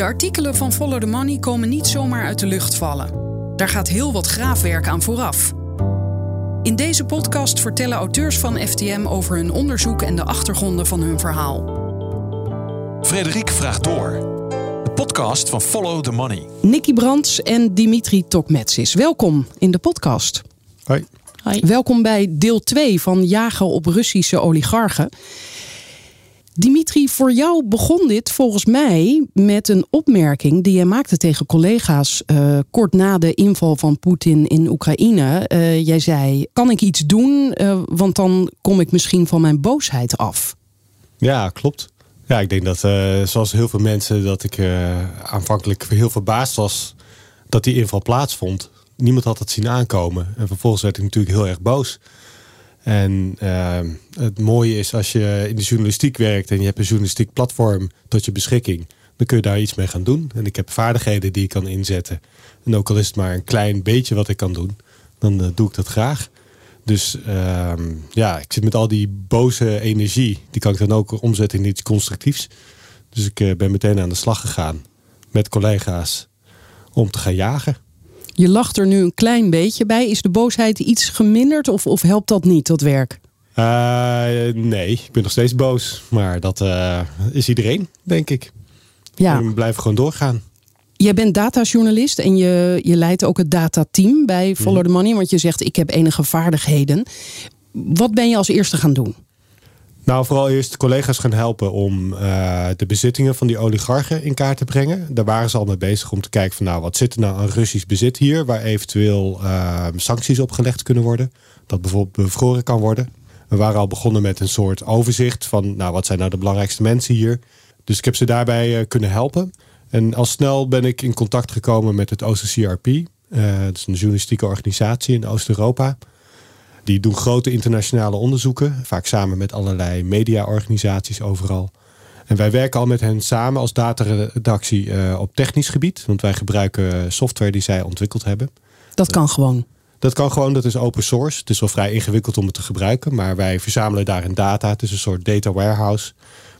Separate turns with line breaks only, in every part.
De artikelen van Follow the Money komen niet zomaar uit de lucht vallen. Daar gaat heel wat graafwerk aan vooraf. In deze podcast vertellen auteurs van FTM over hun onderzoek en de achtergronden van hun verhaal.
Frederik vraagt door. De podcast van Follow the Money.
Nicky Brands en Dimitri Tokmetsis. Welkom in de podcast.
Hoi.
Hoi. Welkom bij deel 2 van Jagen op Russische oligarchen. Dimitri, voor jou begon dit volgens mij met een opmerking die jij maakte tegen collega's uh, kort na de inval van Poetin in Oekraïne. Uh, jij zei: Kan ik iets doen? Uh, want dan kom ik misschien van mijn boosheid af.
Ja, klopt. Ja, ik denk dat, zoals heel veel mensen, dat ik aanvankelijk heel verbaasd was dat die inval plaatsvond. Niemand had het zien aankomen. En vervolgens werd ik natuurlijk heel erg boos. En uh, het mooie is als je in de journalistiek werkt en je hebt een journalistiek platform tot je beschikking, dan kun je daar iets mee gaan doen. En ik heb vaardigheden die ik kan inzetten. En ook al is het maar een klein beetje wat ik kan doen, dan uh, doe ik dat graag. Dus uh, ja, ik zit met al die boze energie, die kan ik dan ook omzetten in iets constructiefs. Dus ik uh, ben meteen aan de slag gegaan met collega's om te gaan jagen.
Je lacht er nu een klein beetje bij. Is de boosheid iets geminderd of, of helpt dat niet, dat werk?
Uh, nee, ik ben nog steeds boos. Maar dat uh, is iedereen, denk ik.
Ja.
We blijven gewoon doorgaan.
Jij bent datajournalist en je, je leidt ook het datateam bij Follow the Money. Want je zegt, ik heb enige vaardigheden. Wat ben je als eerste gaan doen?
Nou, vooral eerst collega's gaan helpen om uh, de bezittingen van die oligarchen in kaart te brengen. Daar waren ze al mee bezig om te kijken van nou, wat zit er nou aan Russisch bezit hier, waar eventueel uh, sancties op gelegd kunnen worden. Dat bijvoorbeeld bevroren kan worden. We waren al begonnen met een soort overzicht van nou, wat zijn nou de belangrijkste mensen hier. Dus ik heb ze daarbij uh, kunnen helpen. En al snel ben ik in contact gekomen met het OCCRP. dat is een journalistieke organisatie in Oost-Europa. Die doen grote internationale onderzoeken, vaak samen met allerlei mediaorganisaties overal. En wij werken al met hen samen als dataredactie uh, op technisch gebied, want wij gebruiken software die zij ontwikkeld hebben.
Dat kan gewoon.
Dat kan gewoon, dat is open source. Het is wel vrij ingewikkeld om het te gebruiken, maar wij verzamelen daarin data. Het is een soort data warehouse.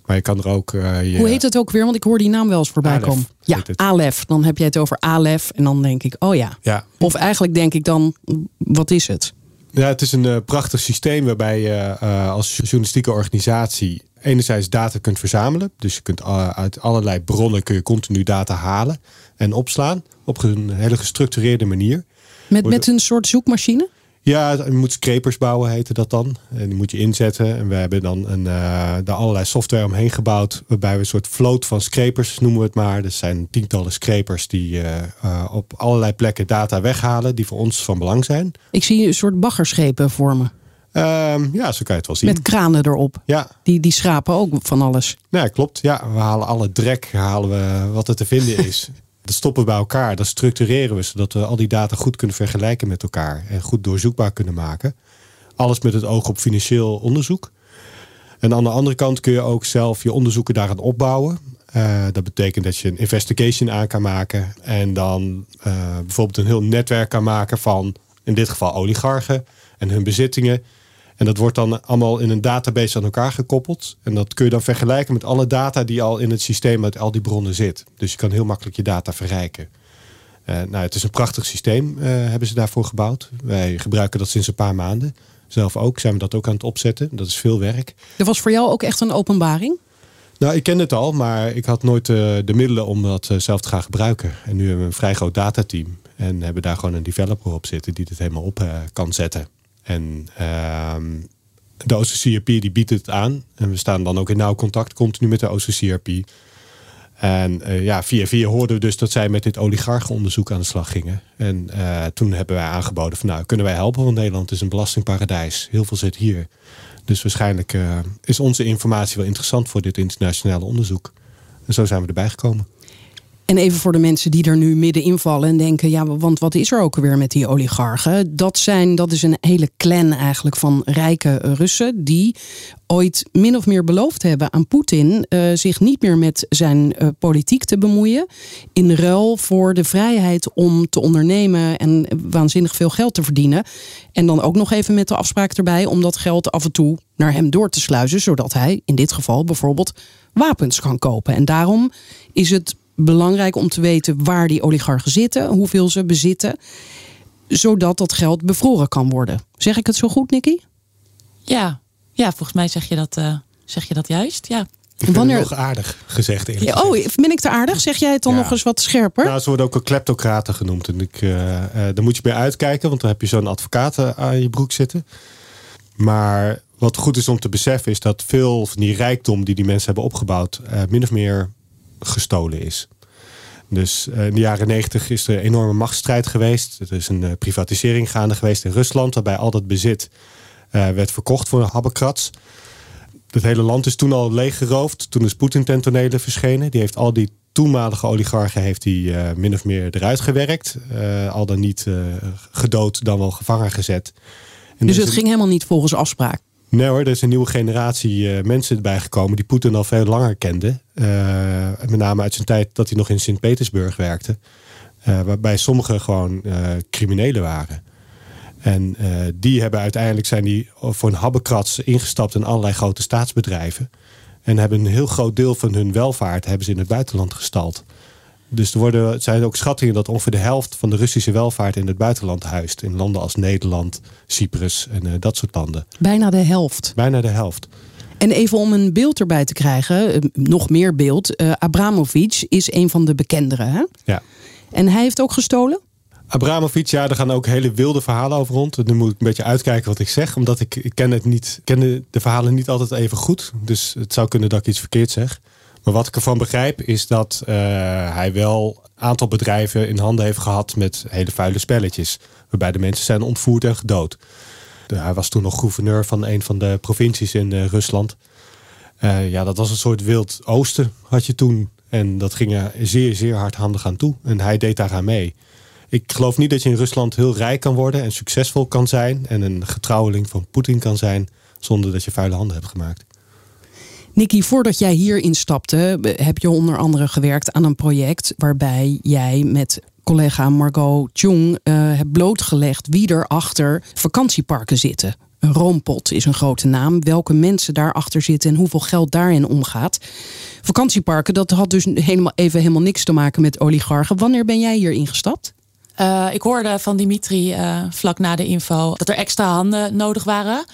Maar je kan er ook. Uh, je...
Hoe heet het ook weer? Want ik hoor die naam wel eens voorbij
Aleph,
komen. Ja, Alef. Dan heb je het over Alef. En dan denk ik, oh ja.
ja.
Of eigenlijk denk ik dan, wat is het?
Ja, het is een uh, prachtig systeem waarbij je uh, als journalistieke organisatie enerzijds data kunt verzamelen. Dus je kunt uh, uit allerlei bronnen kun je continu data halen en opslaan op een hele gestructureerde manier.
Met, met een soort zoekmachine?
Ja, je moet scrapers bouwen, heette dat dan. En die moet je inzetten. En we hebben dan een, uh, daar allerlei software omheen gebouwd. Waarbij we een soort vloot van scrapers noemen we het maar. Er zijn tientallen scrapers die uh, uh, op allerlei plekken data weghalen. Die voor ons van belang zijn.
Ik zie een soort baggerschepen vormen.
Um, ja, zo kan je het wel zien.
Met kranen erop.
Ja.
Die, die schrapen ook van alles.
Ja, klopt. Ja, we halen alle drek halen we wat er te vinden is. Dat stoppen we bij elkaar. Dat structureren we zodat we al die data goed kunnen vergelijken met elkaar. En goed doorzoekbaar kunnen maken. Alles met het oog op financieel onderzoek. En aan de andere kant kun je ook zelf je onderzoeken daaraan opbouwen. Uh, dat betekent dat je een investigation aan kan maken. En dan uh, bijvoorbeeld een heel netwerk kan maken van, in dit geval oligarchen en hun bezittingen. En dat wordt dan allemaal in een database aan elkaar gekoppeld. En dat kun je dan vergelijken met alle data die al in het systeem uit al die bronnen zit. Dus je kan heel makkelijk je data verrijken. Uh, nou, het is een prachtig systeem, uh, hebben ze daarvoor gebouwd. Wij gebruiken dat sinds een paar maanden. Zelf ook, zijn we dat ook aan het opzetten. Dat is veel werk.
Dat was voor jou ook echt een openbaring?
Nou, ik ken het al, maar ik had nooit uh, de middelen om dat zelf te gaan gebruiken. En nu hebben we een vrij groot datateam. En hebben daar gewoon een developer op zitten die dit helemaal op kan zetten. En uh, de OCCRP die biedt het aan. En we staan dan ook in nauw contact continu met de OCCRP. En uh, ja, via via hoorden we dus dat zij met dit oligarchenonderzoek aan de slag gingen. En uh, toen hebben wij aangeboden van nou, kunnen wij helpen? Want Nederland is een belastingparadijs. Heel veel zit hier. Dus waarschijnlijk uh, is onze informatie wel interessant voor dit internationale onderzoek. En zo zijn we erbij gekomen.
En even voor de mensen die er nu midden invallen en denken: ja, want wat is er ook weer met die oligarchen? Dat, zijn, dat is een hele clan eigenlijk van rijke Russen die ooit min of meer beloofd hebben aan Poetin uh, zich niet meer met zijn uh, politiek te bemoeien. In ruil voor de vrijheid om te ondernemen en waanzinnig veel geld te verdienen. En dan ook nog even met de afspraak erbij om dat geld af en toe naar hem door te sluizen, zodat hij in dit geval bijvoorbeeld wapens kan kopen. En daarom is het belangrijk om te weten waar die oligarchen zitten, hoeveel ze bezitten, zodat dat geld bevroren kan worden. Zeg ik het zo goed, Nicky?
Ja, ja volgens mij zeg je dat, uh, zeg je dat juist. Ja.
Ik Wanneer... nog aardig gezegd. Ja,
oh, ben ik te aardig? Zeg jij het dan nog eens wat scherper?
Nou, ze worden ook een kleptocraten genoemd. En ik, uh, uh, daar moet je bij uitkijken, want dan heb je zo'n advocaat aan je broek zitten. Maar wat goed is om te beseffen is dat veel van die rijkdom die die mensen hebben opgebouwd, min of meer gestolen is. Dus in de jaren negentig is er een enorme machtsstrijd geweest. Er is een privatisering gaande geweest in Rusland, waarbij al dat bezit werd verkocht voor een habbekrats het hele land is toen al leeggeroofd. Toen is Poetin ten tonele verschenen. Die heeft al die toenmalige oligarchen heeft hij, uh, min of meer eruit gewerkt. Uh, al dan niet uh, gedood, dan wel gevangen gezet.
En dus het ging helemaal niet volgens afspraak?
Nee hoor, er is een nieuwe generatie mensen bijgekomen die Poetin al veel langer kende. met name uit zijn tijd dat hij nog in Sint-Petersburg werkte. waarbij sommigen gewoon criminelen waren. En die hebben uiteindelijk zijn die voor een habbekrats ingestapt in allerlei grote staatsbedrijven. En hebben een heel groot deel van hun welvaart hebben ze in het buitenland gestald. Dus er worden, zijn ook schattingen dat ongeveer de helft van de Russische welvaart in het buitenland huist. In landen als Nederland, Cyprus en uh, dat soort landen.
Bijna de helft.
Bijna de helft.
En even om een beeld erbij te krijgen, uh, nog meer beeld. Uh, Abramovic is een van de bekenderen. Hè?
Ja.
En hij heeft ook gestolen?
Abramovic, ja, er gaan ook hele wilde verhalen over rond. Nu moet ik een beetje uitkijken wat ik zeg, omdat ik, ik ken, het niet, ken de, de verhalen niet altijd even goed. Dus het zou kunnen dat ik iets verkeerd zeg. Wat ik ervan begrijp is dat uh, hij wel een aantal bedrijven in handen heeft gehad met hele vuile spelletjes. Waarbij de mensen zijn ontvoerd en gedood. Hij was toen nog gouverneur van een van de provincies in uh, Rusland. Uh, ja, dat was een soort wild oosten had je toen. En dat ging er zeer, zeer hardhandig aan toe. En hij deed daar aan mee. Ik geloof niet dat je in Rusland heel rijk kan worden en succesvol kan zijn en een getrouweling van Poetin kan zijn zonder dat je vuile handen hebt gemaakt.
Nikki, voordat jij hier instapte, heb je onder andere gewerkt aan een project waarbij jij met collega Margot Chung uh, hebt blootgelegd wie er achter vakantieparken zitten. Een roompot is een grote naam. Welke mensen daarachter zitten en hoeveel geld daarin omgaat. Vakantieparken, dat had dus helemaal, even helemaal niks te maken met oligarchen. Wanneer ben jij hier ingestapt?
Uh, ik hoorde van Dimitri uh, vlak na de info dat er extra handen nodig waren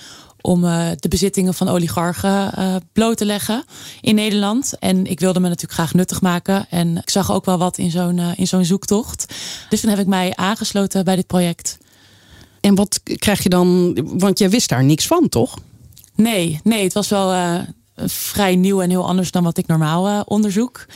om uh, de bezittingen van oligarchen bloot te leggen in Nederland. En ik wilde me natuurlijk graag nuttig maken. En ik zag ook wel wat in zo'n in zo'n zoektocht. Dus toen heb ik mij aangesloten bij dit project.
En wat krijg je dan? Want jij wist daar niks van, toch?
Nee, nee het was wel vrij nieuw en heel anders dan wat ik normaal onderzoek.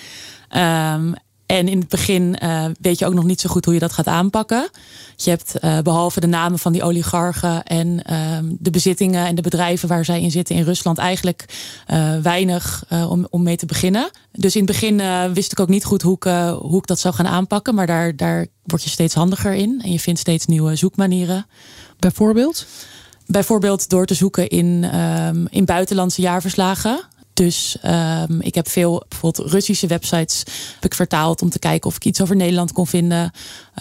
Um, en in het begin uh, weet je ook nog niet zo goed hoe je dat gaat aanpakken. Je hebt uh, behalve de namen van die oligarchen en uh, de bezittingen en de bedrijven waar zij in zitten in Rusland eigenlijk uh, weinig om, om mee te beginnen. Dus in het begin wist ik ook niet goed hoe ik, hoe ik dat zou gaan aanpakken. Maar daar, daar word je steeds handiger in. En je vindt steeds nieuwe zoekmanieren.
Bijvoorbeeld?
Bijvoorbeeld door te zoeken in, um, in buitenlandse jaarverslagen. Dus um, ik heb veel bijvoorbeeld Russische websites heb ik vertaald om te kijken of ik iets over Nederland kon vinden.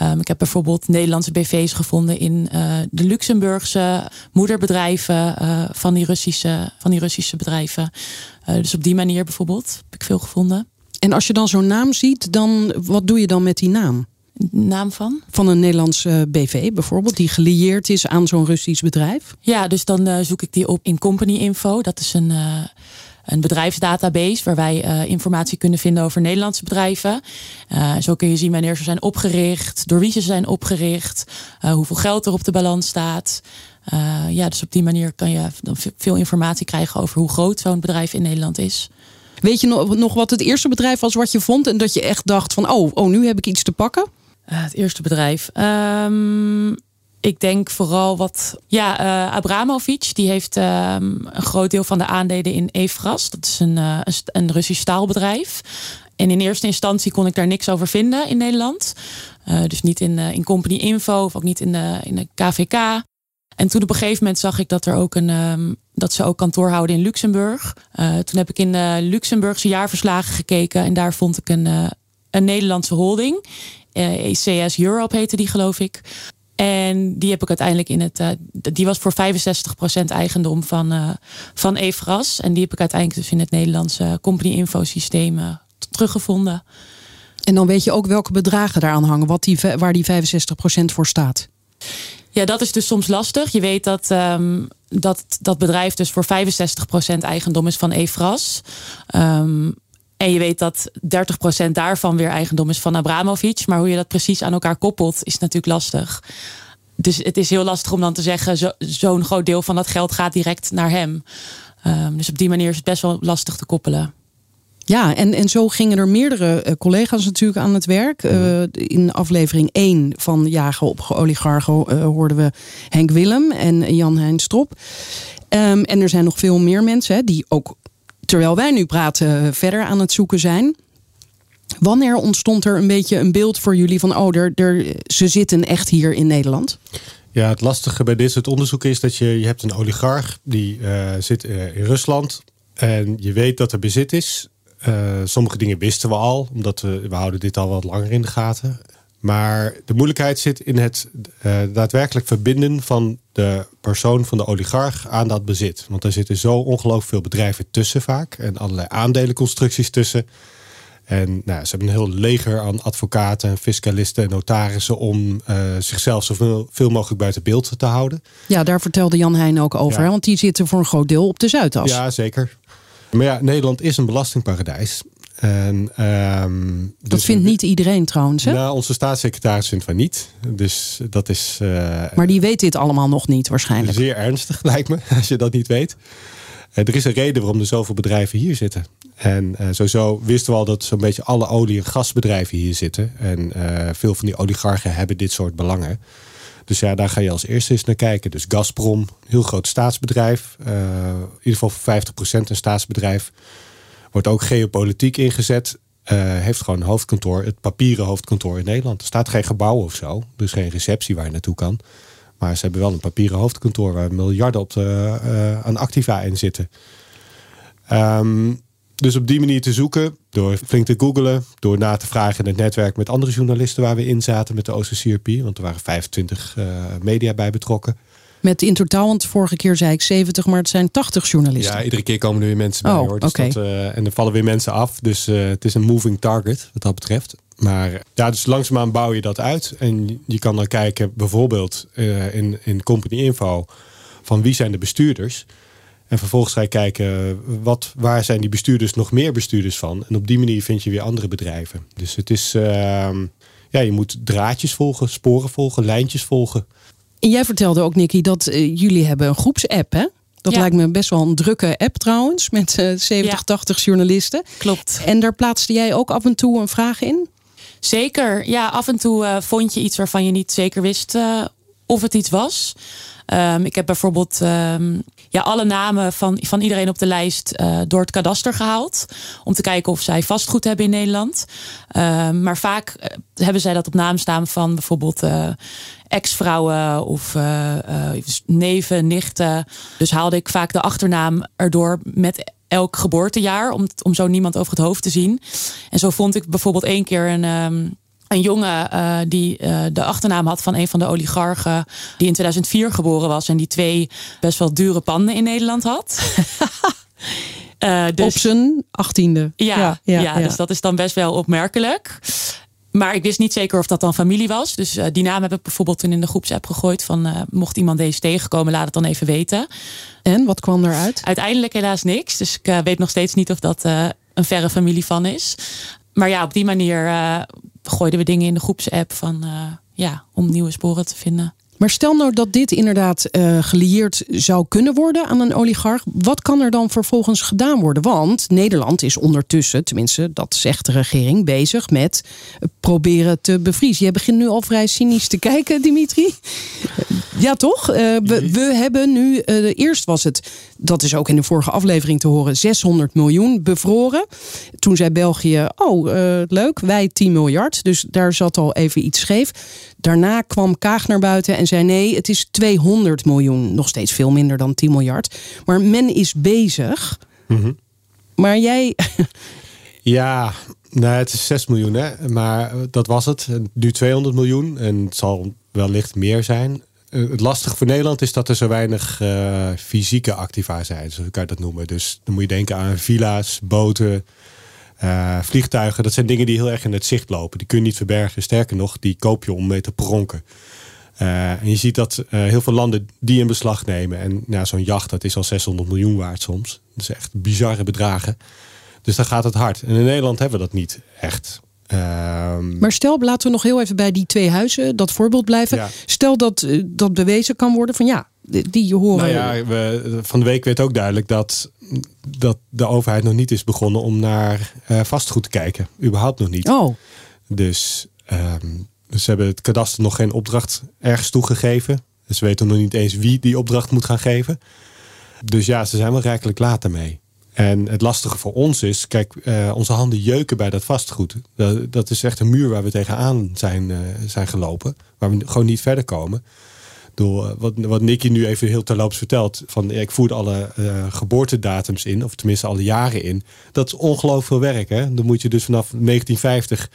Um, ik heb bijvoorbeeld Nederlandse BV's gevonden in uh, de Luxemburgse moederbedrijven uh, van, die Russische, van die Russische bedrijven. Uh, dus op die manier bijvoorbeeld heb ik veel gevonden.
En als je dan zo'n naam ziet, dan wat doe je dan met die naam?
naam van?
Van een Nederlandse BV bijvoorbeeld, die gelieerd is aan zo'n Russisch bedrijf?
Ja, dus dan uh, zoek ik die op in Company Info. Dat is een, uh, een bedrijfsdatabase waar wij uh, informatie kunnen vinden over Nederlandse bedrijven. Uh, zo kun je zien wanneer ze zijn opgericht, door wie ze zijn opgericht, uh, hoeveel geld er op de balans staat. ja, dus op die manier kan je dan veel informatie krijgen over hoe groot zo'n bedrijf in Nederland is.
Weet je nog, nog wat het eerste bedrijf was wat je vond en dat je echt dacht van oh, oh nu heb ik iets te pakken?
het eerste bedrijf. Um, ik denk vooral wat. Ja, uh, Abramovic die heeft uh, een groot deel van de aandelen in Efras. Dat is een, uh, een Russisch staalbedrijf. En in eerste instantie kon ik daar niks over vinden in Nederland. dus niet in, in Company Info of ook niet in de, in de KVK. En toen op een gegeven moment zag ik dat er ook een. Um, dat ze ook kantoor houden in Luxemburg. toen heb ik in de Luxemburgse jaarverslagen gekeken. En daar vond ik een, een Nederlandse holding. ECS Europe heette die, geloof ik. En die heb ik uiteindelijk in het. Uh, die was voor 65% eigendom van, uh, van Evras. En die heb ik uiteindelijk dus in het Nederlandse company info systeem uh, teruggevonden.
En dan weet je ook welke bedragen daaraan hangen, wat die, waar die 65% voor staat.
Ja, dat is dus soms lastig. Je weet dat um, dat, dat bedrijf dus voor 65% eigendom is van EFRAS. Um, en je weet dat 30% daarvan weer eigendom is van Abramovic. Maar hoe je dat precies aan elkaar koppelt, is natuurlijk lastig. Dus het is heel lastig om dan te zeggen, zo'n groot deel van dat geld gaat direct naar hem. Um, dus op die manier is het best wel lastig te koppelen.
Ja, en, en zo gingen er meerdere uh, collega's natuurlijk aan het werk. Uh, in aflevering 1 van Jagen op Oligarchen uh, hoorden we Henk Willem en Jan Hein Strop. Um, en er zijn nog veel meer mensen hè, die ook, terwijl wij nu praten, verder aan het zoeken zijn. Wanneer ontstond er een beetje een beeld voor jullie van, oh, er, er, ze zitten echt hier in Nederland?
Ja, het lastige bij dit soort onderzoeken is dat je, je hebt een oligarch die uh, zit in Rusland en je weet dat er bezit is. Sommige dingen wisten we al, omdat we, we houden dit al wat langer in de gaten. Maar de moeilijkheid zit in het daadwerkelijk verbinden van de persoon van de oligarch aan dat bezit. Want er zitten zo ongelooflijk veel bedrijven tussen vaak en allerlei aandelenconstructies tussen. En nou, ze hebben een heel leger aan advocaten, fiscalisten en notarissen om uh, zichzelf zoveel veel mogelijk buiten beeld te houden.
Ja, daar vertelde Jan Heijn ook over, ja. want die zitten voor een groot deel op de Zuidas.
Ja, zeker. Maar ja, Nederland is een belastingparadijs. En, um,
dat dus vindt niet iedereen trouwens. Hè?
Nou, onze staatssecretaris vindt van niet. Dus dat is. Uh,
maar die weet dit allemaal nog niet waarschijnlijk.
Zeer ernstig lijkt me, als je dat niet weet. Uh, er is een reden waarom er zoveel bedrijven hier zitten. En uh, sowieso wisten we al dat zo'n beetje alle olie- en gasbedrijven hier zitten. En veel van die oligarchen hebben dit soort belangen. Dus ja, daar ga je als eerste eens naar kijken. Dus Gazprom, heel groot staatsbedrijf. In ieder geval voor 50% een staatsbedrijf. Wordt ook geopolitiek ingezet. Uh, heeft gewoon een hoofdkantoor, het papieren hoofdkantoor in Nederland. Er staat geen gebouw of zo. Dus geen receptie waar je naartoe kan. Maar ze hebben wel een papieren hoofdkantoor waar miljarden op de, uh, aan activa in zitten. Um, dus op die manier te zoeken, door flink te googlen, door na te vragen in het netwerk met andere journalisten waar we in zaten met de OCCRP, want er waren 25 uh, media bij betrokken.
Met in totaal, want vorige keer zei ik 70, maar het zijn 80 journalisten.
Ja, iedere keer komen er weer mensen bij
oh,
hoor. Dus
okay.
dat, uh, en er vallen weer mensen af. Dus uh, het is een moving target wat dat betreft. Maar ja, dus langzaamaan bouw je dat uit. En je kan dan kijken bijvoorbeeld uh, in, in Company Info van wie zijn de bestuurders. En vervolgens ga je kijken, wat, waar zijn die bestuurders nog meer bestuurders van? En op die manier vind je weer andere bedrijven. Dus het is, uh, ja, je moet draadjes volgen, sporen volgen, lijntjes volgen.
En jij vertelde ook, Nicky, dat uh, jullie hebben een groepsapp, hè? Dat ja. lijkt me best wel een drukke app trouwens, met uh, 70, ja. 80 journalisten.
Klopt.
En daar plaatste jij ook af en toe een vraag in?
Zeker, ja. Af en toe uh, vond je iets waarvan je niet zeker wist uh, of het iets was. Um, ik heb bijvoorbeeld um, ja, alle namen van, van iedereen op de lijst uh, door het kadaster gehaald. Om te kijken of zij vastgoed hebben in Nederland. Uh, maar vaak uh, hebben zij dat op naam staan van bijvoorbeeld ex-vrouwen of neven, nichten. Dus haalde ik vaak de achternaam erdoor met elk geboortejaar. Om, om zo niemand over het hoofd te zien. En zo vond ik bijvoorbeeld één keer een. Een jongen uh, die uh, de achternaam had van een van de oligarchen. die in 2004 geboren was. en die twee best wel dure panden in Nederland had.
uh, dus, Op zijn achttiende.
Ja, ja, ja, ja, dus dat is dan best wel opmerkelijk. Maar ik wist niet zeker of dat dan familie was. Dus die naam heb ik bijvoorbeeld toen in de groepsapp gegooid. Van mocht iemand deze tegenkomen, laat het dan even weten.
En wat kwam eruit?
Uiteindelijk helaas niks. Dus ik weet nog steeds niet of dat een verre familie van is. Maar ja, op die manier gooiden we dingen in de groepsapp van uh, ja, om nieuwe sporen te vinden.
Maar stel nou dat dit inderdaad uh, gelieerd zou kunnen worden aan een oligarch. Wat kan er dan vervolgens gedaan worden? Want Nederland is ondertussen, tenminste dat zegt de regering, bezig met proberen te bevriezen. Je begint nu al vrij cynisch te kijken, Dimitri. Ja, toch? Uh, we, we, hebben nu, uh, eerst was het, dat is ook in de vorige aflevering te horen, 600 miljoen bevroren. Toen zei België, oh uh, leuk, wij 10 miljard. Dus daar zat al even iets scheef. Daarna kwam Kaag naar buiten en zei nee, het is 200 miljoen. Nog steeds veel minder dan 10 miljard. Maar men is bezig.
Mm -hmm.
Maar jij...
Ja, nou, het is 6 miljoen, hè? maar dat was het. Nu 200 miljoen en het zal wellicht meer zijn. Het lastige voor Nederland is dat er zo weinig uh, fysieke activa zijn, zo kan je dat noemen. Dus dan moet je denken aan villa's, boten, Uh, vliegtuigen, dat zijn dingen die heel erg in het zicht lopen. Die kun je niet verbergen. Sterker nog, die koop je om mee te pronken. Uh, en je ziet dat uh, heel veel landen die in beslag nemen. En ja, zo'n jacht, dat is al 600 miljoen waard soms. Dat is echt bizarre bedragen. Dus dan gaat het hard. En in Nederland hebben we dat niet echt.
Ehm, maar stel, laten we nog heel even bij die twee huizen, dat voorbeeld blijven. Stel dat dat bewezen kan worden van ja, die horen.
Nou ja, we, van de week werd ook duidelijk dat, dat de overheid nog niet is begonnen om naar uh, vastgoed te kijken. Überhaupt nog niet.
Oh.
Dus, um, ze hebben het kadaster nog geen opdracht ergens toegegeven. Dus ze weten nog niet eens wie die opdracht moet gaan geven. Dus ja, ze zijn wel rijkelijk laat ermee. En het lastige voor ons is, kijk, uh, onze handen jeuken bij dat vastgoed. Dat, is echt een muur waar we tegenaan zijn, uh, zijn gelopen. Waar we gewoon niet verder komen. Door, eh, wat, wat Nicky nu even heel terloops vertelt. Van, ik voerde alle geboortedatums in, of tenminste alle jaren in. Dat is ongelooflijk veel werk. Hè? Dan moet je dus vanaf 1950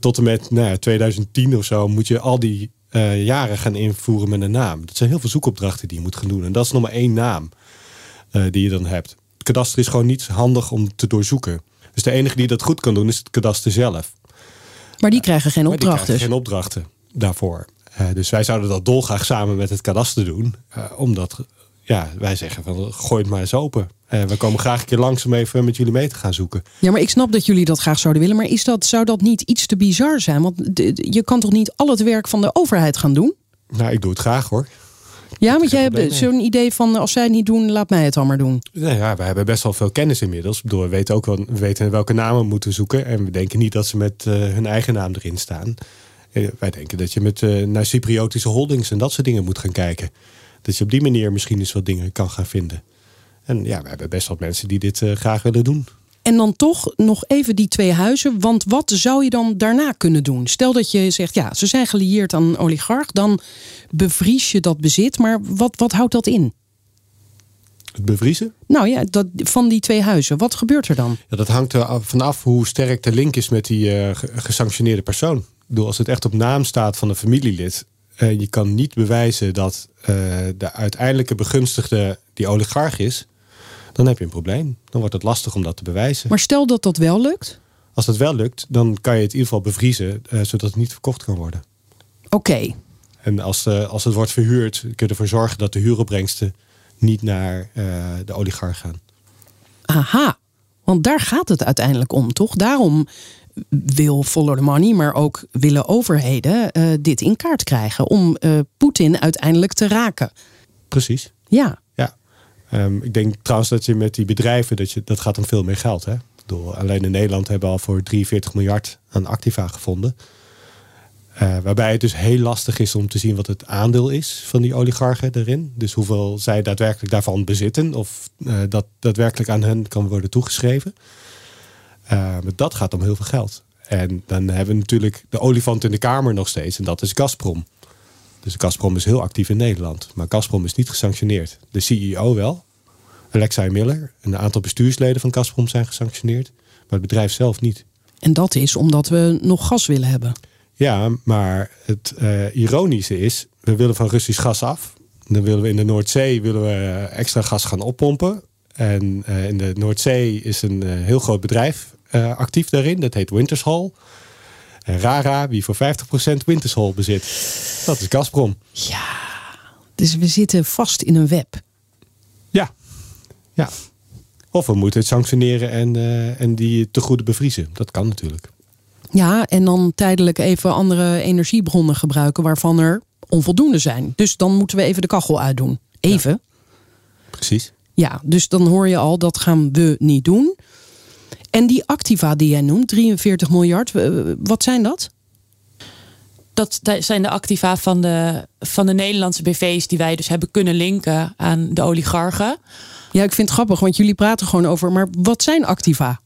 tot en met nou ja, 2010 of zo... moet je al die jaren gaan invoeren met een naam. Dat zijn heel veel zoekopdrachten die je moet gaan doen. En dat is nog maar één naam die je dan hebt kadaster is gewoon niet handig om te doorzoeken. Dus de enige die dat goed kan doen is het kadaster zelf.
Maar die krijgen geen opdrachten. Die
krijgen geen opdrachten daarvoor. Uh, dus wij zouden dat dolgraag samen met het kadaster doen. Uh, omdat ja, wij zeggen van gooi het maar eens open. Uh, we komen graag een keer langs om even met jullie mee te gaan zoeken.
Ja, maar ik snap dat jullie dat graag zouden willen. Maar is dat, zou dat niet iets te bizar zijn? Want je kan toch niet al het werk van de overheid gaan doen?
Nou, ik doe het graag hoor.
Ja, want jij hebt zo'n idee van als zij het niet doen, laat mij het dan maar doen.
Nee, ja, we hebben best wel veel kennis inmiddels. Bedoel, we weten ook wel, we weten welke namen we moeten zoeken. En we denken niet dat ze met uh, hun eigen naam erin staan. Uh, wij denken dat je met uh, naar Cypriotische holdings en dat soort dingen moet gaan kijken. Dat je op die manier misschien eens wat dingen kan gaan vinden. En ja, we hebben best wel mensen die dit graag willen doen.
En dan toch nog even die twee huizen. Want wat zou je dan daarna kunnen doen? Stel dat je zegt, ja, ze zijn gelieerd aan een oligarch. Dan bevries je dat bezit. Maar wat, wat houdt dat in?
Het bevriezen?
Nou ja, dat, van die twee huizen. Wat gebeurt er dan?
Ja, dat hangt er vanaf hoe sterk de link is met die uh, gesanctioneerde persoon. Ik bedoel, als het echt op naam staat van een familielid. en uh, je kan niet bewijzen dat uh, de uiteindelijke begunstigde die oligarch is dan heb je een probleem. Dan wordt het lastig om dat te bewijzen.
Maar stel dat dat wel lukt?
Als dat wel lukt, dan kan je het in ieder geval bevriezen, uh, zodat het niet verkocht kan worden.
Oké.
En als, uh, als het wordt verhuurd, kun je ervoor zorgen dat de huuropbrengsten niet naar uh, de oligarch gaan.
Aha, want daar gaat het uiteindelijk om, toch? Daarom wil Follow the Money, maar ook willen overheden dit in kaart krijgen om Poetin uiteindelijk te raken.
Precies.
Ja.
Um, ik denk trouwens dat je met die bedrijven, dat, je, dat gaat om veel meer geld. Hè? Door, alleen in Nederland hebben we al voor 43 miljard aan activa gevonden. Uh, waarbij het dus heel lastig is om te zien wat het aandeel is van die oligarchen erin. Dus hoeveel zij daadwerkelijk daarvan bezitten. Of uh, dat daadwerkelijk aan hen kan worden toegeschreven. Maar dat gaat om heel veel geld. En dan hebben we natuurlijk de olifant in de kamer nog steeds. En dat is Gazprom. Dus Gazprom is heel actief in Nederland. Maar Gazprom is niet gesanctioneerd. De CEO wel. Alexei Miller. Een aantal bestuursleden van Gazprom zijn gesanctioneerd. Maar het bedrijf zelf niet.
En dat is omdat we nog gas willen hebben.
Ja, maar het uh, ironische is, we willen van Russisch gas af. Dan willen we in de Noordzee willen we extra gas gaan oppompen. En uh, in de Noordzee is een uh, heel groot bedrijf actief daarin. Dat heet Wintershall. En Rara, wie voor 50% Wintershall bezit. Dat is Gazprom.
Ja, dus we zitten vast in een web.
Ja, ja. Of we moeten het sanctioneren en, uh, en die te goede bevriezen. Dat kan natuurlijk.
Ja, en dan tijdelijk even andere energiebronnen gebruiken waarvan er onvoldoende zijn. Dus dan moeten we even de kachel uitdoen. Even. Ja,
precies.
Ja, dus dan hoor je al, dat gaan we niet doen. En die activa die jij noemt, 43 miljard, wat zijn dat?
Dat zijn de activa van de, van de Nederlandse BV's die wij dus hebben kunnen linken aan de oligarchen.
Ja, ik vind het grappig, want jullie praten gewoon over, maar wat zijn activa?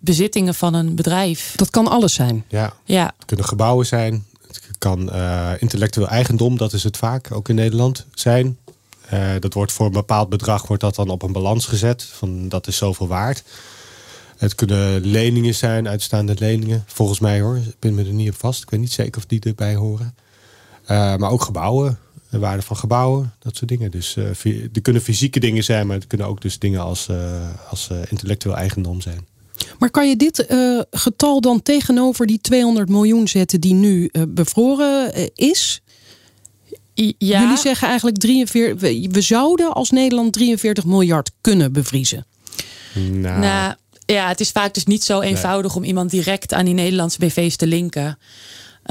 bezittingen van een bedrijf.
Dat kan alles zijn.
Ja,
ja.
het kunnen gebouwen zijn. Het kan uh, intellectueel eigendom, dat is het vaak, ook in Nederland, zijn. Uh, dat wordt voor een bepaald bedrag wordt dat dan op een balans gezet. Van dat is zoveel waard. Het kunnen leningen zijn, uitstaande leningen. Volgens mij hoor. Ik ben me er niet op vast. Ik weet niet zeker of die erbij horen. Uh, maar ook gebouwen. De waarde van gebouwen. Dat soort dingen. Dus uh, er kunnen fysieke dingen zijn. Maar het kunnen ook dus dingen als, als intellectueel eigendom zijn.
Maar kan je dit eh, getal dan tegenover die 200 miljoen zetten die nu bevroren is?
Ja.
Jullie zeggen eigenlijk 43, we, we, zouden als Nederland 43 miljard kunnen bevriezen.
Nou. nou. ja, het is vaak dus niet zo eenvoudig nee. om iemand direct aan die Nederlandse BV's te linken.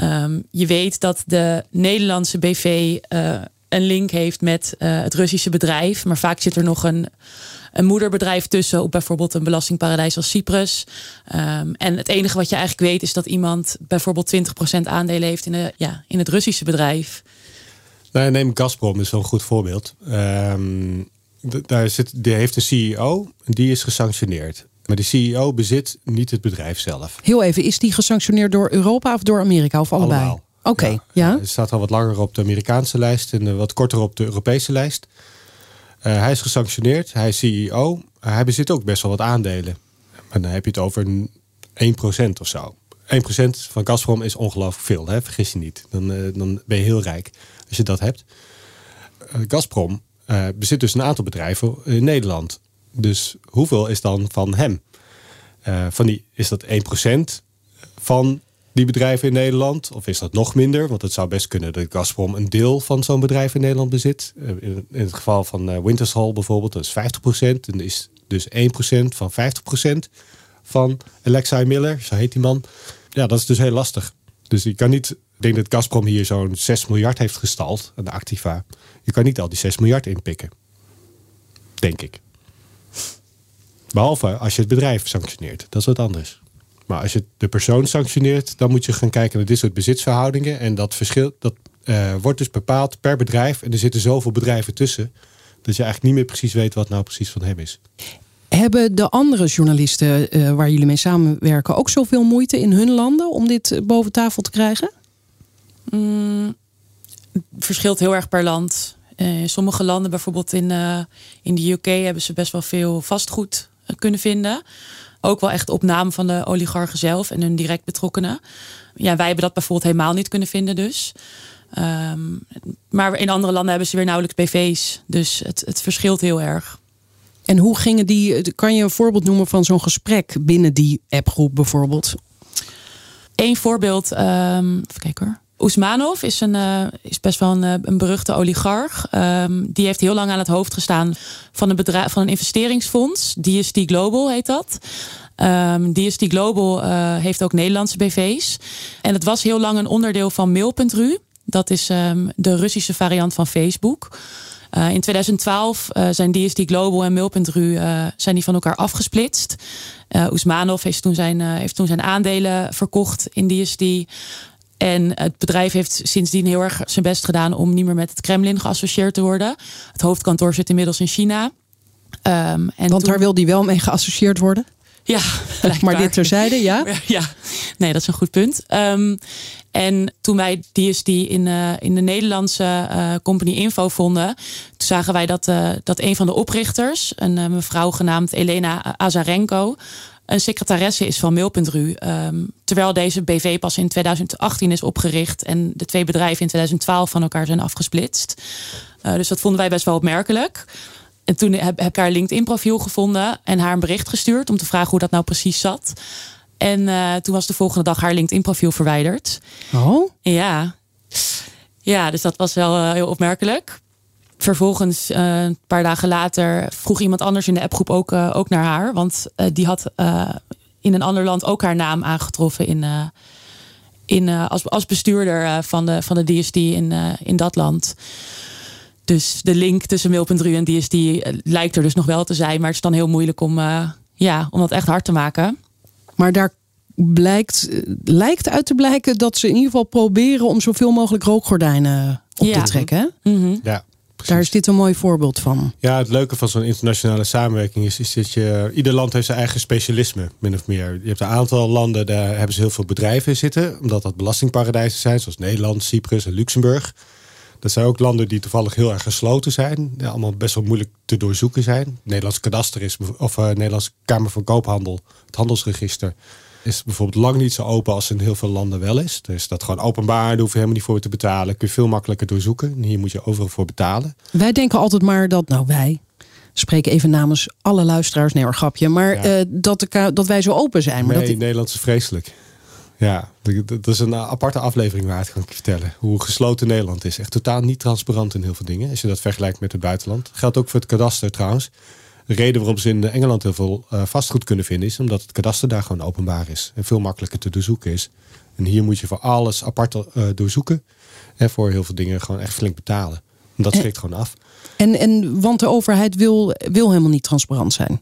Um, je weet dat de Nederlandse BV een link heeft met het Russische bedrijf, maar vaak zit er nog een een moederbedrijf tussen op bijvoorbeeld een belastingparadijs als Cyprus. Um, en het enige wat je eigenlijk weet is dat iemand bijvoorbeeld 20% aandelen heeft in, de, ja, in het Russische bedrijf.
Nou, neem Gazprom is wel een goed voorbeeld. Um, daar zit, die heeft een CEO, die is gesanctioneerd. Maar de CEO bezit niet het bedrijf zelf.
Heel even, is die gesanctioneerd door Europa of door Amerika of allebei? Oké, okay,
ja. Het staat al wat langer op de Amerikaanse lijst en wat korter op de Europese lijst. Uh, hij is gesanctioneerd, hij is CEO. hij bezit ook best wel wat aandelen. Maar dan heb je het over 1% of zo. 1% van Gazprom is ongelooflijk veel, hè? vergis je niet. Dan, uh, dan ben je heel rijk als je dat hebt. Uh, Gazprom bezit dus een aantal bedrijven in Nederland. Dus hoeveel is dan van hem? van die, is dat 1% van die bedrijven in Nederland? Of is dat nog minder? Want het zou best kunnen dat Gazprom een deel van zo'n bedrijf in Nederland bezit. Eh, in het geval van eh, Wintershall bijvoorbeeld, dat is 50%. En is dus 1% van 50% van Alexei Miller, zo heet die man. Ja, dat is dus heel lastig. Dus je kan niet, ik denk dat Gazprom hier zo'n 6 miljard heeft gestald aan de activa. Je kan niet al die 6 miljard inpikken. Denk ik. Behalve als je het bedrijf sanctioneert. Dat is wat anders. Maar als je de persoon sanctioneert, dan moet je gaan kijken naar dit soort bezitsverhoudingen. En dat verschil dat, uh, wordt dus bepaald per bedrijf. En er zitten zoveel bedrijven tussen. Dat je eigenlijk niet meer precies weet wat nou precies van hem is.
Hebben de andere journalisten uh, waar jullie mee samenwerken ook zoveel moeite in hun landen om dit eh, boven tafel te krijgen?
Mm, het verschilt heel erg per land. in sommige landen, bijvoorbeeld in, in de UK, hebben ze best wel veel vastgoed kunnen vinden. Ook wel echt op naam van de oligarchen zelf en hun direct betrokkenen. Ja, wij hebben dat bijvoorbeeld helemaal niet kunnen vinden dus. Um, maar in andere landen hebben ze weer nauwelijks BV's. Dus het, het verschilt heel erg.
En hoe gingen die, kan je een voorbeeld noemen van zo'n gesprek binnen die appgroep bijvoorbeeld?
Eén voorbeeld, um, even kijken hoor. Oesmanov is, een, uh, is best wel een, een beruchte oligarch. Um, die heeft heel lang aan het hoofd gestaan van een, bedrijf, van een investeringsfonds. DST Global heet dat. Um, DST Global uh, heeft ook Nederlandse BV's. En het was heel lang een onderdeel van Mail.ru. Dat is um, de Russische variant van Facebook. In 2012 uh, zijn DST Global en Mail.ru uh, zijn die van elkaar afgesplitst. Oesmanov heeft toen, zijn, heeft toen zijn aandelen verkocht in DST. En het bedrijf heeft sindsdien heel erg zijn best gedaan om niet meer met het Kremlin geassocieerd te worden. Het hoofdkantoor zit inmiddels in China.
Um, en Want daar wil die wel mee geassocieerd worden?
Ja,
maar dit terzijde, ja?
Ja, nee, dat is een goed punt. Um, en toen wij DSD in, uh, in de Nederlandse uh, company Info vonden, toen zagen wij dat, uh, dat een van de oprichters, een mevrouw genaamd Elena Azarenko, een secretaresse is van Mail.ru. Um, terwijl deze BV pas in 2018 is opgericht en de twee bedrijven in 2012 van elkaar zijn afgesplitst. Uh, dus dat vonden wij best wel opmerkelijk. En toen heb, heb ik haar LinkedIn-profiel gevonden en haar een bericht gestuurd om te vragen hoe dat nou precies zat. En uh, toen was de volgende dag haar LinkedIn-profiel verwijderd.
Oh?
Ja. Ja, dus dat was wel uh, heel opmerkelijk vervolgens, uh, een paar dagen later, vroeg iemand anders in de appgroep ook, uh, ook naar haar. Want uh, die had in een ander land ook haar naam aangetroffen in, in, als, als bestuurder van, de, van de DSD in, in dat land. Dus de link tussen Mail.ru en DSD lijkt er dus nog wel te zijn. Maar het is dan heel moeilijk om, ja, om dat echt hard te maken.
Maar daar blijkt, lijkt uit te blijken dat ze in ieder geval proberen om zoveel mogelijk rookgordijnen op
ja.
te trekken.
Mm -hmm.
Ja.
Precies. Daar is dit een mooi voorbeeld van.
Ja, het leuke van zo'n internationale samenwerking is, is dat je. Ieder land heeft zijn eigen specialisme, min of meer. Je hebt een aantal landen, daar hebben ze heel veel bedrijven zitten, omdat dat belastingparadijzen zijn, zoals Nederland, Cyprus en Luxemburg. Dat zijn ook landen die toevallig heel erg gesloten zijn. Ja, allemaal best wel moeilijk te doorzoeken zijn. Nederlands kadaster is, of uh, Nederlandse Kamer van Koophandel, het handelsregister is bijvoorbeeld lang niet zo open als in heel veel landen wel is. Dus dat gewoon openbaar, daar hoef je helemaal niet voor te betalen. Kun je veel makkelijker doorzoeken. Hier moet je overal voor betalen.
Wij denken altijd maar dat, nou wij, spreek even namens alle luisteraars, nee, grapje. Maar
Ja.
eh, dat, de, dat wij zo open zijn. Maar
nee,
dat,
Nederland is vreselijk. Ja, dat dat is een aparte aflevering waard, kan ik je vertellen. Hoe gesloten Nederland is. Echt totaal niet transparant in heel veel dingen. Als je dat vergelijkt met het buitenland. Geldt ook voor het kadaster trouwens. De reden waarom ze in Engeland heel veel eh, vastgoed kunnen vinden... is omdat het kadaster daar gewoon openbaar is. En veel makkelijker te doorzoeken is. En hier moet je voor alles apart eh, doorzoeken. En voor heel veel dingen gewoon echt flink betalen. En dat schrikt gewoon af.
en, en, want de overheid wil, wil helemaal niet transparant zijn.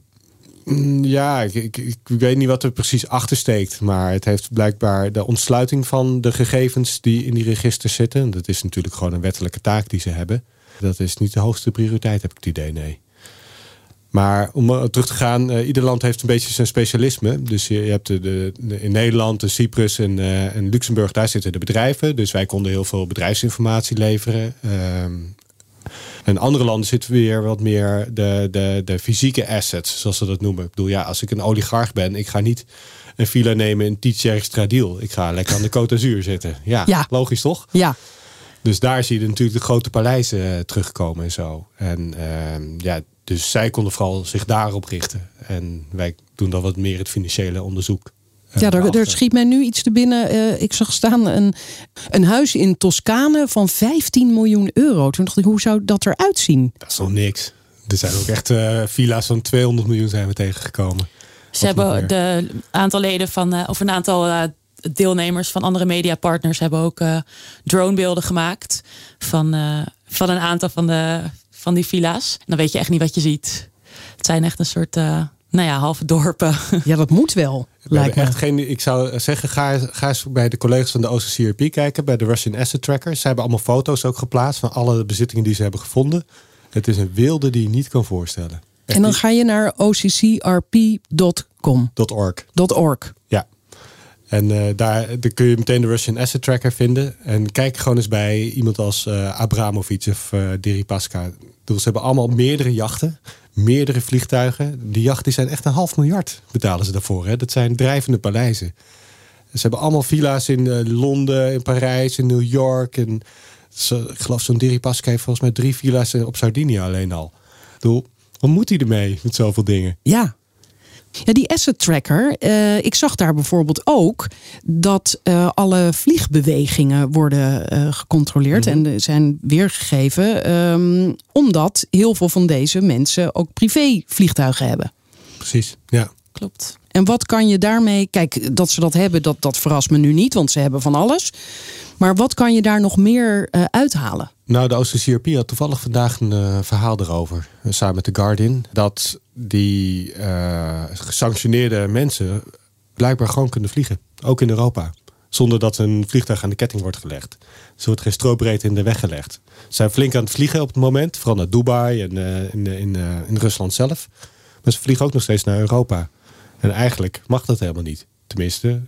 Mm, Ja, ik, ik, ik weet niet wat er precies achter steekt. Maar het heeft blijkbaar de ontsluiting van de gegevens die in die registers zitten. Dat is natuurlijk gewoon een wettelijke taak die ze hebben. Dat is niet de hoogste prioriteit, heb ik het idee, nee. Maar om eh, terug te gaan, eh, ieder land heeft een beetje zijn specialisme. Dus je, je hebt de, de, de- in Nederland, de Cyprus en, eh, en Luxemburg, daar zitten de bedrijven. Dus wij konden heel veel bedrijfsinformatie leveren. Ehm, in andere landen zitten weer wat meer de, de, de fysieke assets, zoals ze dat noemen. Ik bedoel, ja, als ik een oligarch ben, ik ga niet een villa nemen in Tietjerkstradiel. Ik ga lekker aan de Côte d'Azur zitten. Ja,
Ja.
logisch toch?
Ja,
Dus daar zie je natuurlijk de grote paleizen terugkomen en zo. En ehm, ja, dus zij konden vooral zich daarop richten. En wij doen dan wat meer het financiële onderzoek. eh,
ja er,
daarachter.
er schiet mij nu iets te binnen. Eh, ik zag staan een, een huis in Toscane van 15 miljoen euro. Toen dacht ik, hoe zou dat eruit zien?
Dat is nog niks. Er zijn ook echt eh, villa's van 200 miljoen zijn we tegengekomen.
Ze
Of
hebben de aantal leden van, eh, of een aantal eh, deelnemers van andere mediapartners hebben ook eh, dronebeelden gemaakt van, eh, van een aantal van, de, van die villa's. En dan weet je echt niet wat je ziet. Het zijn echt een soort, eh, nou ja, halve dorpen.
Ja, dat moet wel,
We
lijkt
hebben
me.
echt geen, ik zou zeggen, ga, ga eens bij de collega's van de OCCRP kijken, bij de Russian Asset Tracker. Ze hebben allemaal foto's ook geplaatst van alle bezittingen die ze hebben gevonden. Het is een wilde die je niet kan voorstellen. Echt
En dan
niet-
ga je naar occrp.com.
.org.
.org.
Ja. En eh, daar, daar kun je meteen de Russian Asset Tracker vinden. En kijk gewoon eens bij iemand als eh Abramovic of eh Deripaska. Bedoel, Ze hebben allemaal meerdere jachten, meerdere vliegtuigen. Die jachten zijn echt een half miljard betalen ze daarvoor. Hè? Dat zijn drijvende paleizen. Ze hebben allemaal villa's in eh, Londen, in Parijs, in New York. En zo, ik geloof zo'n Deripaska heeft volgens mij drie villa's op Sardinië alleen al. Ik wat moet hij ermee met zoveel dingen?
Ja. Ja, die asset tracker. eh, ik zag daar bijvoorbeeld ook dat eh, alle vliegbewegingen worden eh, gecontroleerd en eh, zijn weergegeven. ehm, omdat heel veel van deze mensen ook privévliegtuigen hebben.
Precies, ja.
Klopt.
En wat kan je daarmee. Kijk, dat ze dat hebben, dat, dat verrast me nu niet, want ze hebben van alles. Maar wat kan je daar nog meer eh, uithalen?
Nou, de OCCRP had toevallig vandaag een eh, verhaal erover. eh, samen met The Guardian. Dat die eh, gesanctioneerde mensen blijkbaar gewoon kunnen vliegen. Ook in Europa. Zonder dat een vliegtuig aan de ketting wordt gelegd. Ze wordt geen strobreedte in de weg gelegd. Ze zijn flink aan het vliegen op het moment. Vooral naar Dubai en in, in, in Rusland zelf. Maar ze vliegen ook nog steeds naar Europa. En eigenlijk mag dat helemaal niet. Tenminste,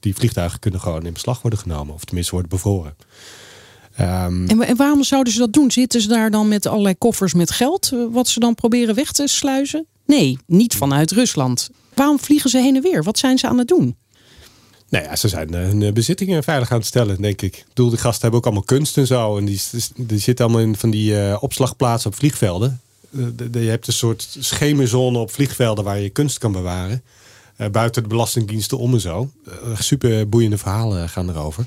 die vliegtuigen kunnen gewoon in beslag worden genomen. Of tenminste worden bevroren. Ehm,
En, wa- en waarom zouden ze dat doen? Zitten ze daar dan met allerlei koffers met geld, eh, wat ze dan proberen weg te sluizen? Nee, niet vanuit Rusland. Waarom vliegen ze heen en weer? Wat zijn ze aan het doen?
Nou ja, ze zijn eh, hun eh, bezittingen veilig aan het stellen, denk ik. Ik bedoel, de gasten hebben ook allemaal kunst en zo. En die, die zitten allemaal in van die opslagplaatsen op vliegvelden. De- de- je hebt een soort schemerzone op vliegvelden waar je kunst kan bewaren. Buiten de belastingdiensten om en zo. Super boeiende verhalen gaan erover.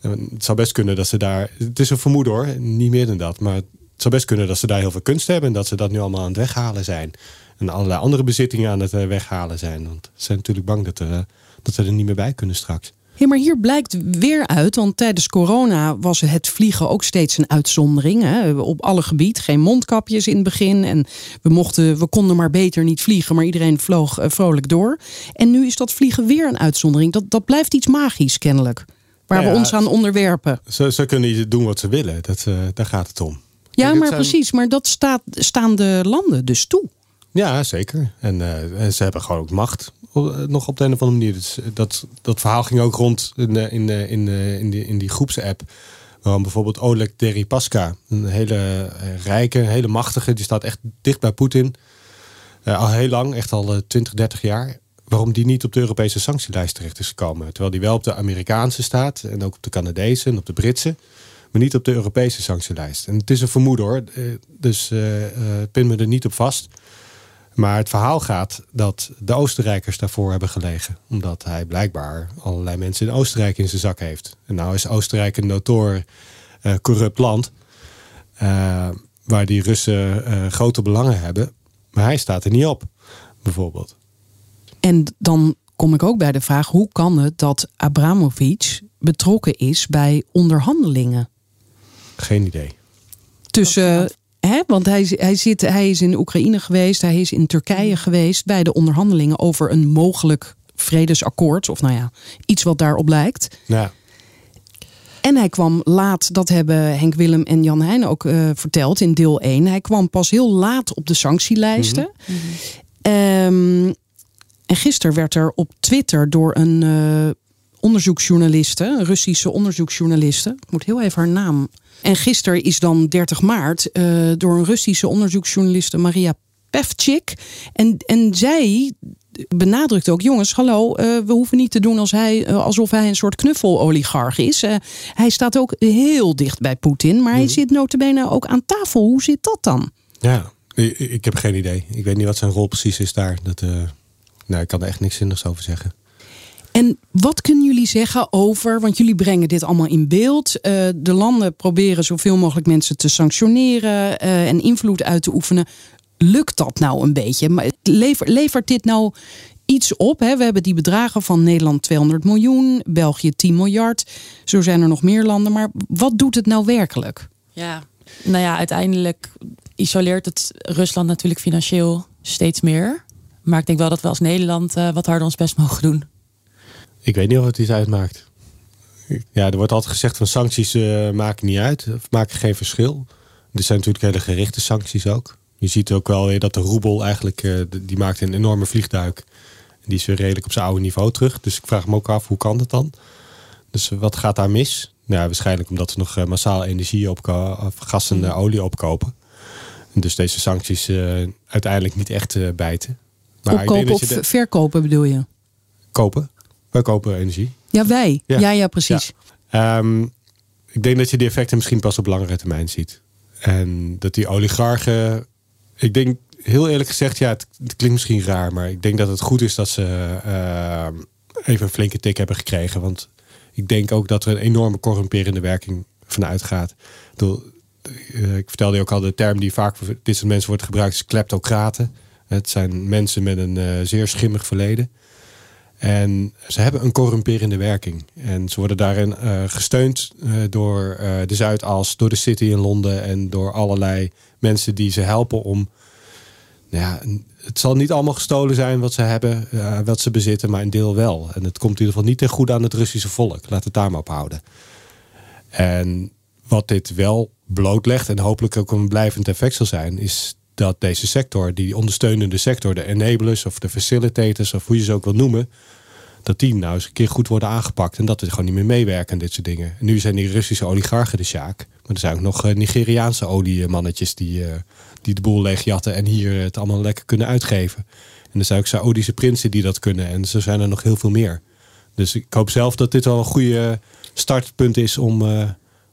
Het zou best kunnen dat ze daar... Het is een vermoeden hoor, niet meer dan dat. Maar het zou best kunnen dat ze daar heel veel kunst hebben... en dat ze dat nu allemaal aan het weghalen zijn. En allerlei andere bezittingen aan het eh, weghalen zijn. Want ze zijn natuurlijk bang dat, er, eh, dat ze er niet meer bij kunnen straks.
Ja, maar hier blijkt weer uit, want tijdens corona was het vliegen ook steeds een uitzondering. Hè? Op alle gebied, geen mondkapjes in het begin. En we, mochten, we konden maar beter niet vliegen, maar iedereen vloog eh, vrolijk door. En nu is dat vliegen weer een uitzondering. Dat, dat blijft iets magisch kennelijk, waar
Nou
we ons aan onderwerpen.
Ze, ze kunnen niet doen wat ze willen. Dat, eh, daar gaat het om.
Ja,
Kijk,
maar
zijn-
precies. Maar dat staat, staan de landen dus toe.
Ja, zeker. En, eh, ze hebben gewoon ook macht. eh, Nog op de een of andere manier. Dus dat, dat verhaal ging ook rond in, de- in, de- in, de- in, die, in die groepsapp. Waarom bijvoorbeeld Oleg Deripaska, een hele rijke, hele machtige, die staat echt dicht bij Poetin. Eh, al heel lang, echt al eh, 20, 30 jaar. Waarom die niet op de Europese sanctielijst terecht is gekomen. Terwijl die wel op de Amerikaanse staat en ook op de Canadese en op de Britse. maar niet op de Europese sanctielijst. En het is een vermoeden hoor, eh, dus uh, pin me er niet op vast. Maar het verhaal gaat dat de Oostenrijkers daarvoor hebben gelegen. Omdat hij blijkbaar allerlei mensen in Oostenrijk in zijn zak heeft. En nou is Oostenrijk een notoor corrupt land. Waar die Russen grote belangen hebben. Maar hij staat er niet op, bijvoorbeeld.
En dan kom ik ook bij de vraag: hoe kan het dat Abramovic betrokken is bij onderhandelingen?
Geen idee.
Tussen Hè? Want hij, hij, zit, hij is in Oekraïne geweest, hij is in Turkije geweest bij de onderhandelingen over een mogelijk vredesakkoord. Of nou ja, iets wat daarop lijkt.
Ja.
En hij kwam laat, dat hebben Henk Willem en Jan Heijn ook uh, verteld in deel 1. Hij kwam pas heel laat op de sanctielijsten. Mm -hmm. um, en gisteren werd er op Twitter door een uh, onderzoeksjournaliste, een Russische onderzoeksjournaliste, ik moet heel even haar naam en gisteren is dan 30 maart uh, door een Russische onderzoeksjournaliste Maria Pevchik. En, en zij benadrukt ook, jongens, hallo, uh, we hoeven niet te doen als hij, uh, alsof hij een soort knuffeloligarch is. Uh, hij staat ook heel dicht bij Poetin, maar hij
Mhm.
zit notabene ook aan tafel. Hoe zit dat dan?
Ja, ik, ik heb geen idee. Ik weet niet wat zijn rol precies is daar. Dat, nou, ik kan er echt niks zinnigs over zeggen.
En wat kunnen jullie zeggen over, want jullie brengen dit allemaal in beeld. Uh, de landen proberen zoveel mogelijk mensen te sanctioneren uh, en invloed uit te oefenen. Lukt dat nou een beetje? Maar levert, levert dit nou iets op? Hè? We hebben die bedragen van Nederland 200 miljoen, België 10 miljard. Zo zijn er nog meer landen. Maar wat doet het nou werkelijk?
Ja, nou ja, uiteindelijk isoleert het Rusland natuurlijk financieel steeds meer. Maar ik denk wel dat we als Nederland uh, wat harder ons best mogen doen.
Ik weet niet of het iets uitmaakt. Ja, er wordt altijd gezegd van sancties uh, maken niet uit, of maken geen verschil. Er zijn natuurlijk hele gerichte sancties ook. Je ziet ook wel weer dat de roebel eigenlijk, uh, die maakt een enorme vliegduik. Die is weer redelijk op zijn oude niveau terug. Dus ik vraag me ook af, hoe kan dat dan? Dus wat gaat daar mis? Nou, waarschijnlijk omdat we nog massaal energie opkopen, gas en olie opkopen. En dus deze sancties uiteindelijk niet echt bijten.
Opkopen of de... verkopen bedoel je?
Kopen. Wij kopen energie.
Ja, wij. Ja, ja, ja precies.
Ja. Um, ik denk dat je die effecten misschien pas op langere termijn ziet. En dat die oligarchen. Ik denk heel eerlijk gezegd, ja, het, het klinkt misschien raar, maar ik denk dat het goed is dat ze uh, even een flinke tik hebben gekregen. Want ik denk ook dat er een enorme corrumperende werking vanuit gaat. Ik vertelde je ook al de term die vaak voor dit soort mensen wordt gebruikt, is kleptocraten. Het zijn mensen met een uh, zeer schimmig verleden. En ze hebben een corrumperende werking. En ze worden daarin uh, gesteund uh, door de Zuidas, door de City in Londen en door allerlei mensen die ze helpen om. Nou ja, het zal niet allemaal gestolen zijn wat ze hebben, wat ze bezitten, maar een deel wel. En het komt in ieder geval niet ten goede aan het Russische volk. Laat het daar maar op houden. En wat dit wel blootlegt en hopelijk ook een blijvend effect zal zijn, is dat deze sector, die ondersteunende sector, de enablers of de facilitators of hoe je ze ook wil noemen, dat die nou eens een keer goed worden aangepakt en dat we gewoon niet meer meewerken aan dit soort dingen. En nu zijn die Russische oligarchen de sjaak, maar er zijn ook nog uh, Nigeriaanse oliemannetjes die, uh, die de boel leegjatten en hier het allemaal lekker kunnen uitgeven. En er zijn ook Saoedische prinsen die dat kunnen en zo zijn er nog heel veel meer. Dus ik hoop zelf dat dit wel een goede startpunt is om, uh,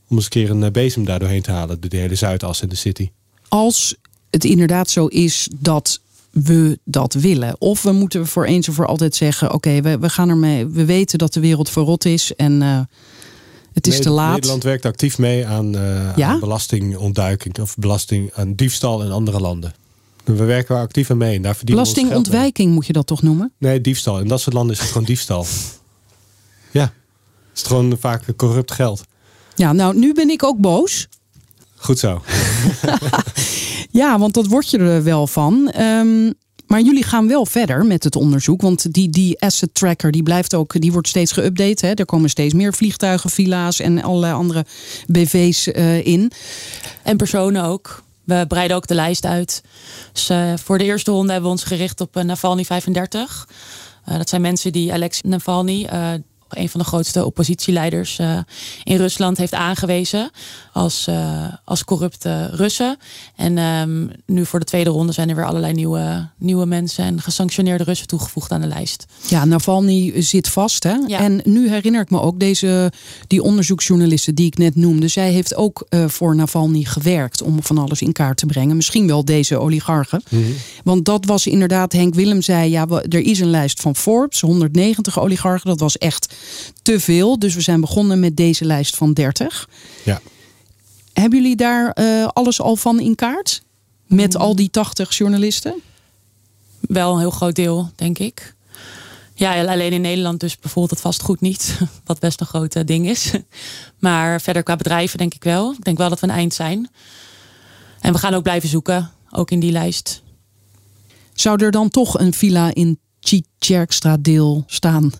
om eens een keer een bezem daar doorheen te halen, de hele Zuidas en de City.
Als het inderdaad zo is dat we dat willen. Of we moeten voor eens en voor altijd zeggen: oké, okay, we, we gaan ermee. We weten dat de wereld verrot is en uh, het is te laat.
Nederland werkt actief mee aan, uh, ja? aan belastingontduiking of belasting aan diefstal in andere landen. We werken actief aan mee. En daar verdienen
Belastingontwijking moet je dat toch noemen?
Nee, diefstal. In dat soort landen is het gewoon diefstal. Ja, het is gewoon vaak corrupt geld.
Ja, nou, nu ben ik ook boos.
Goed zo.
ja, want dat word je er wel van. Um, maar jullie gaan wel verder met het onderzoek. Want die, die asset tracker die blijft ook, die wordt steeds geüpdate. Hè? Er komen steeds meer vliegtuigen, villa's en allerlei andere BV's uh, in.
En personen ook. We breiden ook de lijst uit. Dus uh, voor de eerste ronde hebben we ons gericht op uh, Navalny 35. dat zijn mensen die Alex Navalny een van de grootste oppositieleiders uh, in Rusland, heeft aangewezen als, uh, als corrupte Russen. En um, nu voor de tweede ronde zijn er weer allerlei nieuwe, nieuwe mensen en gesanctioneerde Russen toegevoegd aan de lijst.
Ja, Navalny zit vast. Hè?
Ja.
En nu herinner ik me ook deze, die onderzoeksjournaliste die ik net noemde. Zij heeft ook uh, voor Navalny gewerkt om van alles in kaart te brengen. Misschien wel deze oligarchen.
Mhm.
Want dat was inderdaad, Henk Willem zei, ja, er is een lijst van Forbes, 190 oligarchen. Dat was echt te veel. Dus we zijn begonnen met deze lijst van 30.
Ja.
Hebben jullie daar eh, alles al van in kaart? Met al die 80 journalisten?
Wel een heel groot deel, denk ik. Ja, alleen in Nederland dus bijvoorbeeld het vastgoed niet. Wat best een groot eh, ding is. Maar verder qua bedrijven denk ik wel. Ik denk wel dat we een eind zijn. En we gaan ook blijven zoeken. Ook in die lijst.
Zou er dan toch een villa in Tjitjerkstra deel staan?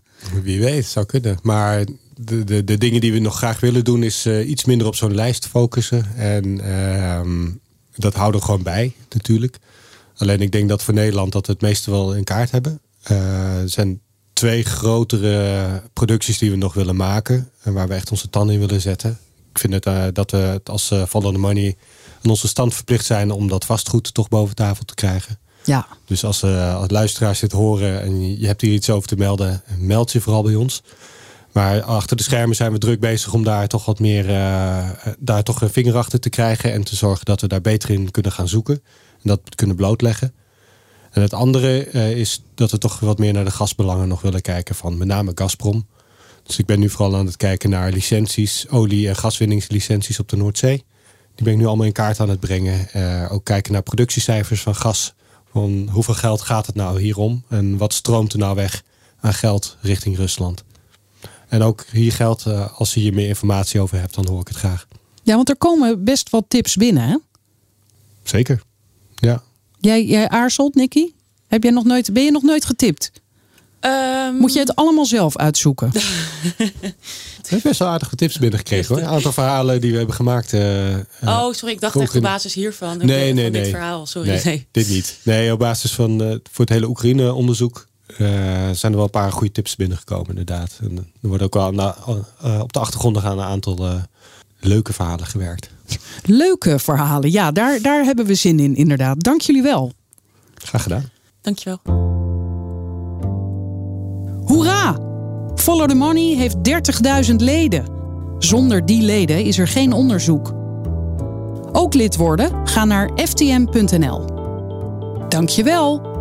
Wie weet, zou kunnen. Maar de, de, de dingen die we nog graag willen doen is eh, iets minder op zo'n lijst focussen. En ehm, dat houden we gewoon bij, natuurlijk. Alleen ik denk dat voor Nederland dat we het meeste wel in kaart hebben. Eh, er zijn twee grotere producties die we nog willen maken. En waar we echt onze tanden in willen zetten. Ik vind het, eh, dat we het als Follow the Money aan onze stand verplicht zijn om dat vastgoed toch boven tafel te krijgen.
Ja,
Dus als, eh, als luisteraars dit horen en je, hebt hier iets over te melden, meld je vooral bij ons. Maar achter de schermen zijn we druk bezig om daar toch wat meer, eh, daar toch een vinger achter te krijgen en te zorgen dat we daar beter in kunnen gaan zoeken. En dat kunnen blootleggen. En het andere eh, is dat we toch wat meer naar de gasbelangen nog willen kijken van met name Gazprom. Dus ik ben nu vooral aan het kijken naar licenties, olie- en gaswinningslicenties op de Noordzee. Die ben ik nu allemaal in kaart aan het brengen. Eh, ook kijken naar productiecijfers van gas. Van hoeveel geld gaat het nou hier om? En wat stroomt er nou weg aan geld richting Rusland? En ook hier geldt, eh, als je hier meer informatie over hebt, dan hoor ik het graag.
ja want er komen best wat tips binnen. Hè?
Zeker. Ja.
Jij, jij aarzelt, Nicky? Heb jij nog nooit, ben je nog nooit getipt?
Ehm,
Moet je het allemaal zelf uitzoeken?
We hebben best wel aardige tips binnengekregen hoor. Een aantal verhalen die we hebben gemaakt. eh, eh,
Oh, sorry. Ik dacht echt op basis hiervan.
Nee, nee, nee.
dit verhaal. Sorry.
nee,
Nee.
dit niet. Nee, op basis van eh, voor het hele Oekraïne-onderzoek eh, zijn er wel een paar goede tips binnengekomen, inderdaad. En er wordt ook wel na- eh, op de achtergrond gaan een aantal leuke verhalen gewerkt.
Leuke verhalen. Ja, daar, daar hebben we zin in, inderdaad. Dank jullie wel.
Graag gedaan.
Dankjewel.
Hoera! Follow the Money heeft 30.000 leden. Zonder die leden is er geen onderzoek. Ook lid worden? Ga naar ftm.nl. Dankjewel.